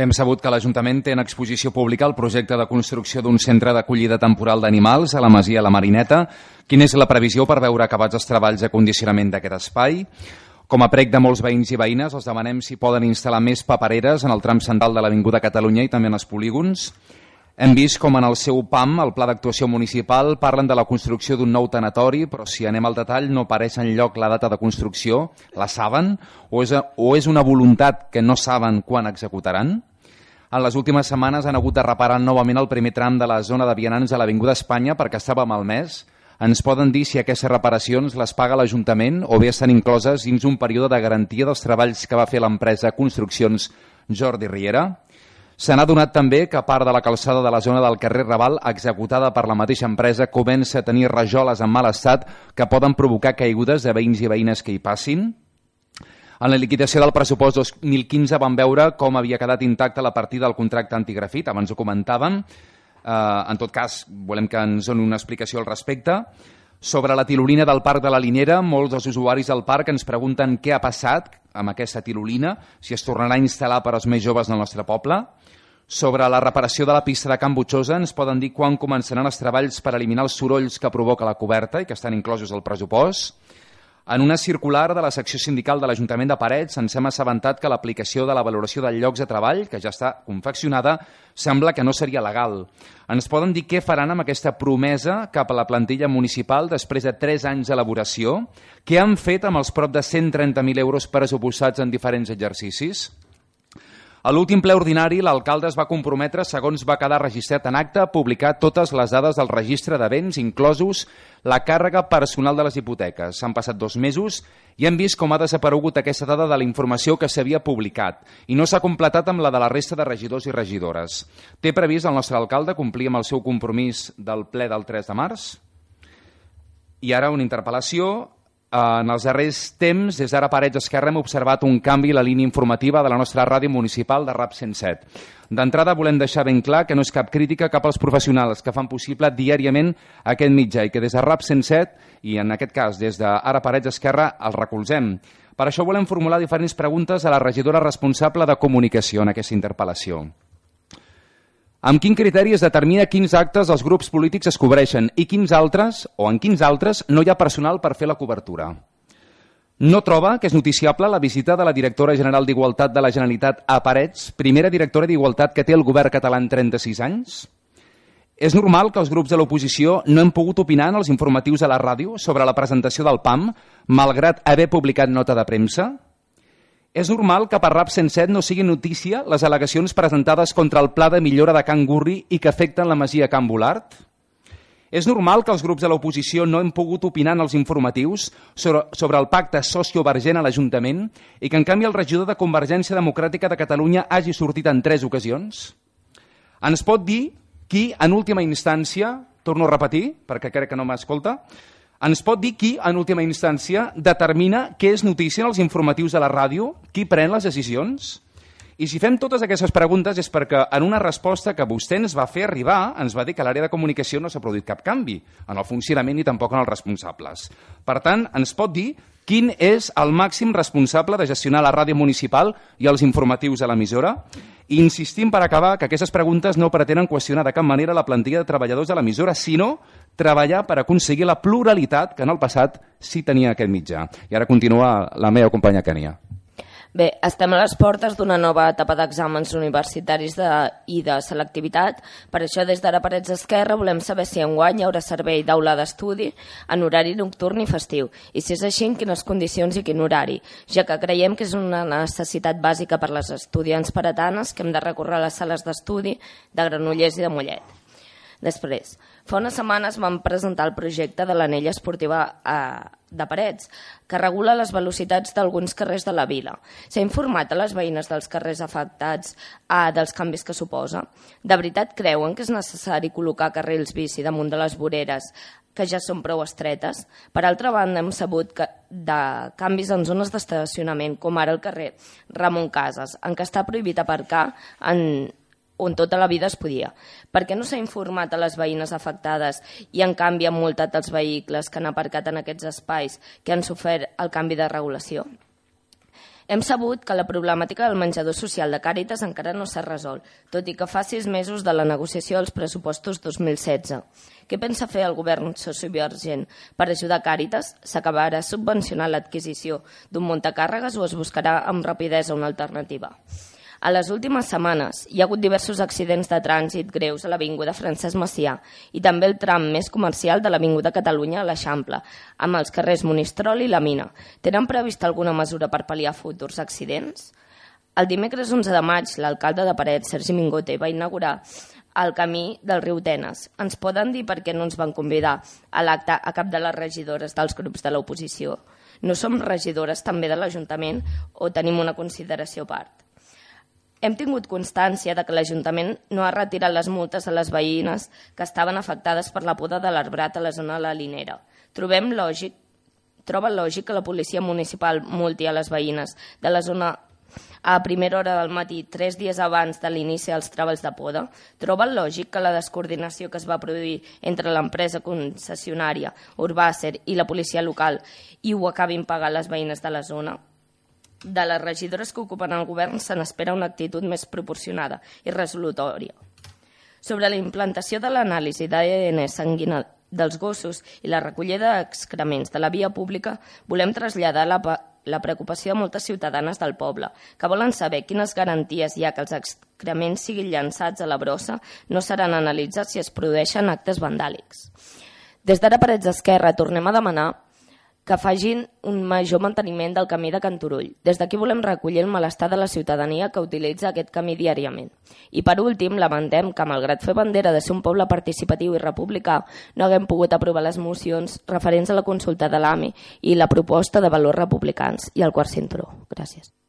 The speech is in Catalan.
Hem sabut que l'Ajuntament té en exposició pública el projecte de construcció d'un centre d'acollida temporal d'animals a la Masia La Marineta. Quina és la previsió per veure acabats els treballs de condicionament d'aquest espai? Com a prec de molts veïns i veïnes, els demanem si poden instal·lar més papereres en el tram central de l'Avinguda Catalunya i també en els polígons. Hem vist com en el seu PAM, el Pla d'Actuació Municipal, parlen de la construcció d'un nou tanatori, però si anem al detall no apareix en lloc la data de construcció. La saben? O és, o és una voluntat que no saben quan executaran? En les últimes setmanes han hagut de reparar novament el primer tram de la zona de vianants a l'Avinguda Espanya perquè estava malmès. Ens poden dir si aquestes reparacions les paga l'Ajuntament o bé estan incloses dins un període de garantia dels treballs que va fer l'empresa Construccions Jordi Riera? Se n'ha donat també que part de la calçada de la zona del carrer Raval, executada per la mateixa empresa, comença a tenir rajoles en mal estat que poden provocar caigudes de veïns i veïnes que hi passin. En la liquidació del pressupost 2015 vam veure com havia quedat intacta la partida del contracte antigrafit, abans ho comentàvem. Eh, en tot cas, volem que ens doni una explicació al respecte. Sobre la tilolina del Parc de la Linera, molts dels usuaris del parc ens pregunten què ha passat amb aquesta tilolina, si es tornarà a instal·lar per als més joves del nostre poble. Sobre la reparació de la pista de Can Butxosa ens poden dir quan començaran els treballs per eliminar els sorolls que provoca la coberta i que estan inclosos al pressupost. En una circular de la secció sindical de l'Ajuntament de Parets ens hem assabentat que l'aplicació de la valoració de llocs de treball, que ja està confeccionada, sembla que no seria legal. Ens poden dir què faran amb aquesta promesa cap a la plantilla municipal després de 3 anys d'elaboració? Què han fet amb els prop de 130.000 euros pressupostats en diferents exercicis? A l'últim ple ordinari, l'alcalde es va comprometre, segons va quedar registrat en acte, a publicar totes les dades del registre de béns, inclosos la càrrega personal de les hipoteques. S'han passat dos mesos i hem vist com ha desaparegut aquesta dada de la informació que s'havia publicat i no s'ha completat amb la de la resta de regidors i regidores. Té previst el nostre alcalde complir amb el seu compromís del ple del 3 de març? I ara una interpel·lació en els darrers temps, des d'ara Parets Esquerra, hem observat un canvi a la línia informativa de la nostra ràdio municipal de RAP 107. D'entrada volem deixar ben clar que no és cap crítica cap als professionals que fan possible diàriament aquest mitjà i que des de RAP 107 i en aquest cas des d'ara Parets Esquerra els recolzem. Per això volem formular diferents preguntes a la regidora responsable de comunicació en aquesta interpel·lació. Amb quin criteri es determina quins actes els grups polítics es cobreixen i quins altres, o en quins altres, no hi ha personal per fer la cobertura? No troba que és noticiable la visita de la directora general d'Igualtat de la Generalitat a Parets, primera directora d'Igualtat que té el govern català en 36 anys? És normal que els grups de l'oposició no hem pogut opinar en els informatius a la ràdio sobre la presentació del PAM, malgrat haver publicat nota de premsa? És normal que per RAP 107 no sigui notícia les al·legacions presentades contra el pla de millora de Can Gurri i que afecten la masia Can Volart? És normal que els grups de l'oposició no hem pogut opinar en els informatius sobre, sobre el pacte sociovergent a l'Ajuntament i que, en canvi, el regidor de Convergència Democràtica de Catalunya hagi sortit en tres ocasions? Ens pot dir qui, en última instància, torno a repetir, perquè crec que no m'escolta, ens pot dir qui, en última instància, determina què és notícia en els informatius de la ràdio? Qui pren les decisions? I si fem totes aquestes preguntes és perquè en una resposta que vostè ens va fer arribar ens va dir que l'àrea de comunicació no s'ha produït cap canvi en el funcionament ni tampoc en els responsables. Per tant, ens pot dir quin és el màxim responsable de gestionar la ràdio municipal i els informatius a l'emissora? Insistim per acabar que aquestes preguntes no pretenen qüestionar de cap manera la plantilla de treballadors de l'emissora, sinó treballar per aconseguir la pluralitat que en el passat sí tenia aquest mitjà. I ara continua la meva companya Kenia. Bé, estem a les portes d'una nova etapa d'exàmens universitaris de, i de selectivitat. Per això, des d'ara Parets Esquerra, volem saber si enguany hi haurà servei d'aula d'estudi en horari nocturn i festiu, i si és així, en quines condicions i quin horari, ja que creiem que és una necessitat bàsica per les estudiants paretanes que hem de recórrer a les sales d'estudi de Granollers i de Mollet. Després, fa unes setmanes vam presentar el projecte de l'anella esportiva eh, de Parets, que regula les velocitats d'alguns carrers de la vila. S'ha informat a les veïnes dels carrers afectats eh, dels canvis que suposa. De veritat creuen que és necessari col·locar carrils bici damunt de les voreres que ja són prou estretes. Per altra banda, hem sabut que de canvis en zones d'estacionament, com ara el carrer Ramon Casas, en què està prohibit aparcar en, on tota la vida es podia. Per què no s'ha informat a les veïnes afectades i en canvi han multat els vehicles que han aparcat en aquests espais que han sofert el canvi de regulació? Hem sabut que la problemàtica del menjador social de Càritas encara no s'ha resolt, tot i que fa sis mesos de la negociació dels pressupostos 2016. Què pensa fer el govern sociovergent per ajudar Càritas? S'acabarà subvencionant l'adquisició d'un muntacàrregues o es buscarà amb rapidesa una alternativa? A les últimes setmanes hi ha hagut diversos accidents de trànsit greus a l'Avinguda Francesc Macià i també el tram més comercial de l'Avinguda Catalunya a l'Eixample, amb els carrers Monistrol i la Mina. Tenen prevista alguna mesura per pal·liar futurs accidents? El dimecres 11 de maig, l'alcalde de Paret, Sergi Mingote, va inaugurar el camí del riu Tenes. Ens poden dir per què no ens van convidar a l'acte a cap de les regidores dels grups de l'oposició? No som regidores també de l'Ajuntament o tenim una consideració a part? Hem tingut constància de que l'Ajuntament no ha retirat les multes a les veïnes que estaven afectades per la poda de l'arbrat a la zona de la Linera. Trobem lògic, troba lògic que la policia municipal multi a les veïnes de la zona a primera hora del matí, tres dies abans de l'inici dels treballs de poda, troba lògic que la descoordinació que es va produir entre l'empresa concessionària Urbàcer i la policia local i ho acabin pagant les veïnes de la zona? De les regidores que ocupen el govern se n'espera una actitud més proporcionada i resolutòria. Sobre la implantació de l'anàlisi d'ADN sanguina dels gossos i la recollida d'excrements de la via pública, volem traslladar la, la preocupació a moltes ciutadanes del poble, que volen saber quines garanties hi ha que els excrements siguin llançats a la brossa no seran analitzats si es produeixen actes vandàlics. Des d'ara Parets d'Esquerra tornem a demanar que fagin un major manteniment del camí de Canturull. Des d'aquí volem recollir el malestar de la ciutadania que utilitza aquest camí diàriament. I per últim, lamentem que, malgrat fer bandera de ser un poble participatiu i republicà, no haguem pogut aprovar les mocions referents a la consulta de l'AMI i la proposta de valors republicans i el quart cinturó. Gràcies.